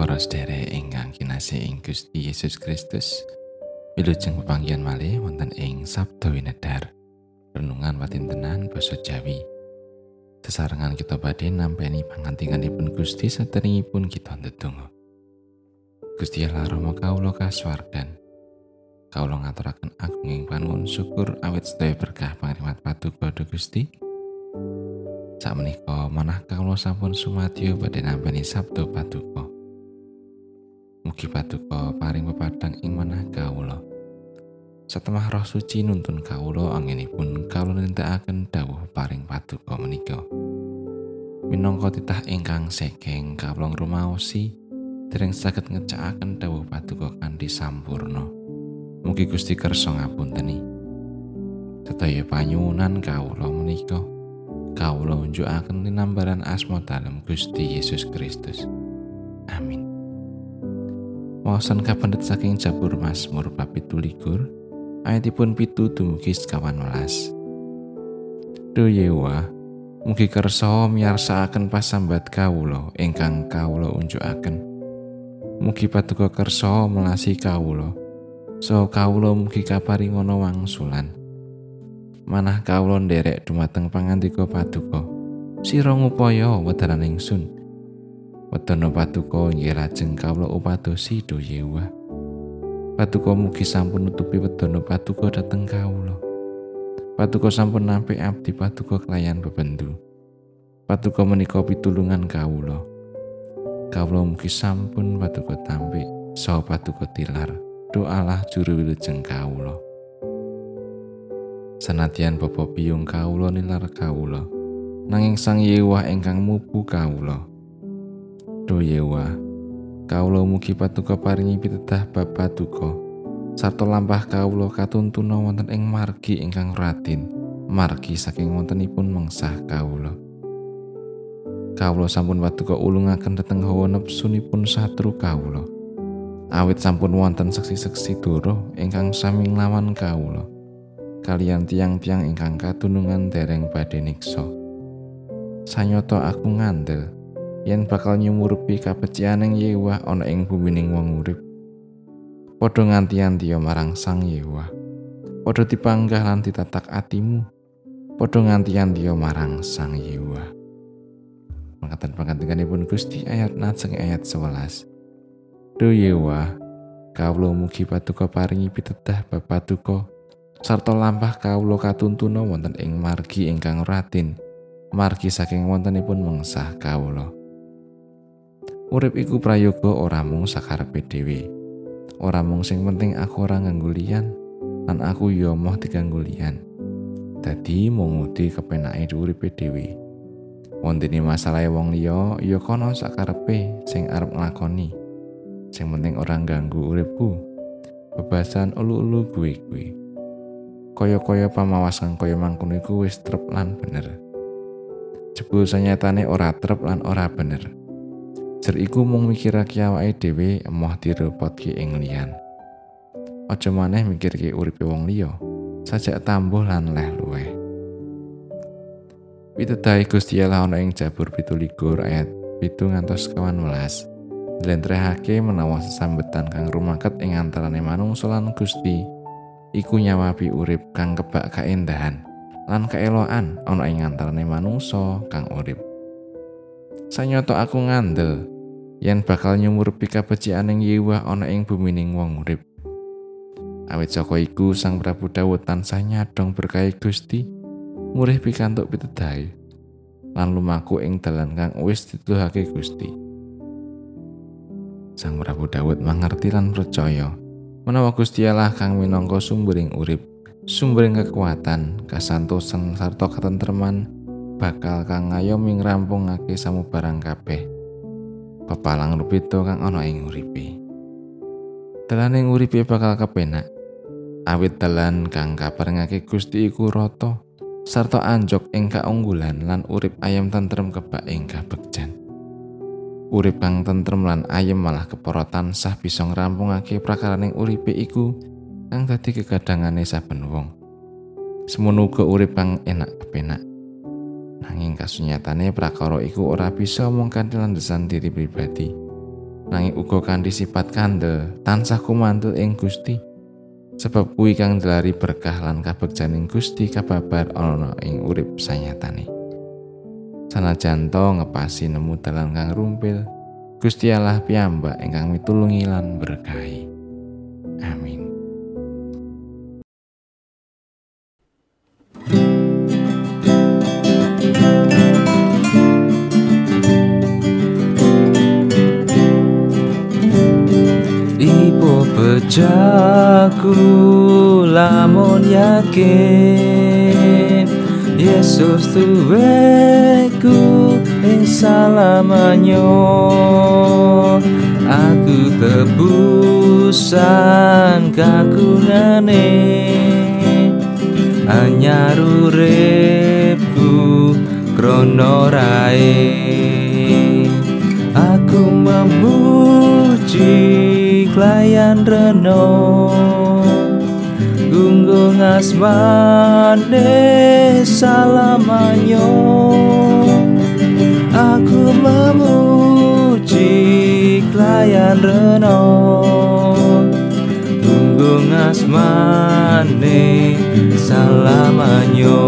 para sedherek ingkang kinasih ing Gusti Yesus Kristus. Wilujeng pepanggihan malih wonten ing Sabda Winedhar. Renungan patintenan basa Jawi. Sesarengan kita badhe nampeni pangantinganipun Gusti saderengipun kita ndedonga. Gusti Allah Rama kawula kasuwargan. Kawula ngaturaken agunging panuwun syukur awit sedaya berkah pangrimat paduka Gusti. Sak menika manah kawula sampun sumadyo badhe nampi Sabda Paduka. Mugi paduka paring pepadang ing manah kawula. Satemah roh suci nuntun kawula anginipun kawula nindakaken dawuh paring paduka menika. Minangka titah ingkang sekeng kawula ngrumaosi dereng saged ngecakaken dawuh paduka kanthi sampurna. Mugi Gusti kersa ngapunteni. Sedaya panyuwunan kawula menika kawula unjukaken tinambaran asma dalem Gusti Yesus Kristus. Amin. Wawasan kapendet saking Jabur Mazmur bab 17 ayatipun pitu dumugi sekawan welas. Do Yewa, mugi kersa miyarsakaken pasambat kawula ingkang kawula unjukaken. Mugi paduka kersa melasi kawula. So kawula mugi kaparingana wangsulan. Manah kawula nderek dumateng pangandika paduka. Sira ngupaya wedaran ingsun. Wedana paduka inggih lajeng kawula upadosi do yewa. Paduka mugi sampun nutupi wedana paduka dhateng kawula. Paduka sampun nampi abdi paduka kelayan bebendu. Paduka menika pitulungan kawula. Kawula mugi sampun paduka tampi saha paduka tilar. Doalah juru wilujeng kawula. Senadyan bapa piyung kawula nilar kawula. Nanging sang Yewa ingkang mupu kawula. Do Yewa, kawula mugi patuko paringi pitedah bab paduka. Sarta lampah kawula katuntuna wonten ing margi ingkang ratin, margi saking wontenipun mengsah kawula. Kawula sampun paduka ulungaken dhateng hawa nepsunipun satru kawula. Awit sampun wonten seksi-seksi doro ingkang sami nglawan kawula. Kalian tiang-tiang ingkang katunungan dereng badhe niksa. Sanyata aku ngandel yen bakal nyumurupi kapecianing Yewa ana ing bumining wong urip. Padha nganti-antiya marang Sang Yewa. Padha dipanggah lan ditatak atimu. Padha nganti-antiya marang Sang Yewa. Mangkatan pangantikanipun Gusti ayat najeng ayat 11. Do Yewa, kawula mugi paduka paringi pitedah bab paduka sarta lampah kawula katuntuna wonten ing margi ingkang ratin. Margi saking wontenipun mengsah kawula. Urip iku prayoga ora mung sakarepe dhewe. Ora mung sing penting aku ora nganggo liyan lan aku ya moh diganggo liyan. Dadi mung ngudi kepenake uripe dhewe. Wontene masalah wong liya ya kono sakarepe sing arep nglakoni. Sing penting ora ganggu uripku. Bebasan ulu-ulu gue kuwi. Kaya-kaya pamawas kang kaya mangkono iku wis trep lan bener. Jebul sanyatane ora trep lan ora bener. Jer iku mung mikirake awake dhewe emoh direpotke ing liyan. Aja maneh mikirke uripe wong liya, sajak tambuh lan leh luweh. Pitedahe Gusti Allah ana ing Jabur 17 ayat 7 ngantos 11. Dlentrehake menawa sesambetan kang rumaket ing antarane manungsa lan Gusti iku nyawabi urip kang kebak kaendahan lan kaeloan ana ing antarane manungsa kang urip. Sanyata aku ngandel yen bakal nyumurupi kabecianing Yewa ana ing bumining wong urip. Awit saka iku Sang Prabu Dawud tansah nyadong berkah Gusti, murih pikantuk pitedahe lan lumaku ing dalan kang wis dituduhake Gusti. Sang Prabu Dawud mangerti lan percaya menawa Gusti Allah kang minangka sumbering urip, sumbering kekuatan, kasantosan sarta katentreman bakal kang ngayomi ngrampungake samubarang kabeh. pepalang rupito kang ana ing uripe. Dalaning uripe bakal kepenak. Awit dalan kang kaparengake Gusti iku rata sarta anjok ing kaunggulan lan urip ayam tentrem kebak ing kabegjan. Urip kang tentrem lan ayem malah kepara tansah bisa ngrampungake prakaraning uripe iku kang dadi kegadangane saben wong. Semono uga urip kang enak kepenak. Nanging kasunyatane prakara iku ora bisa mung kanthi landesan diri pribadi. nanging uga kanthi sifat kandel tansah kumantul ing Gusti. Sebab kuwi kang ndelari berkah lan kabegjaning Gusti kababar ana ing urip sanyatane. Sanajan to ngepasi nemu dalan kang rumpil Gusti Allah piyambak ingkang mitulungi lan berkahi. Amin Jaku lamun yakin Yesus tuweku ing salamanyo Aku tebusan kakungane Anyar uripku krono rae klayan reno gunggung asmane salamanyo aku memuji klayan reno gunggung asmane salamanyo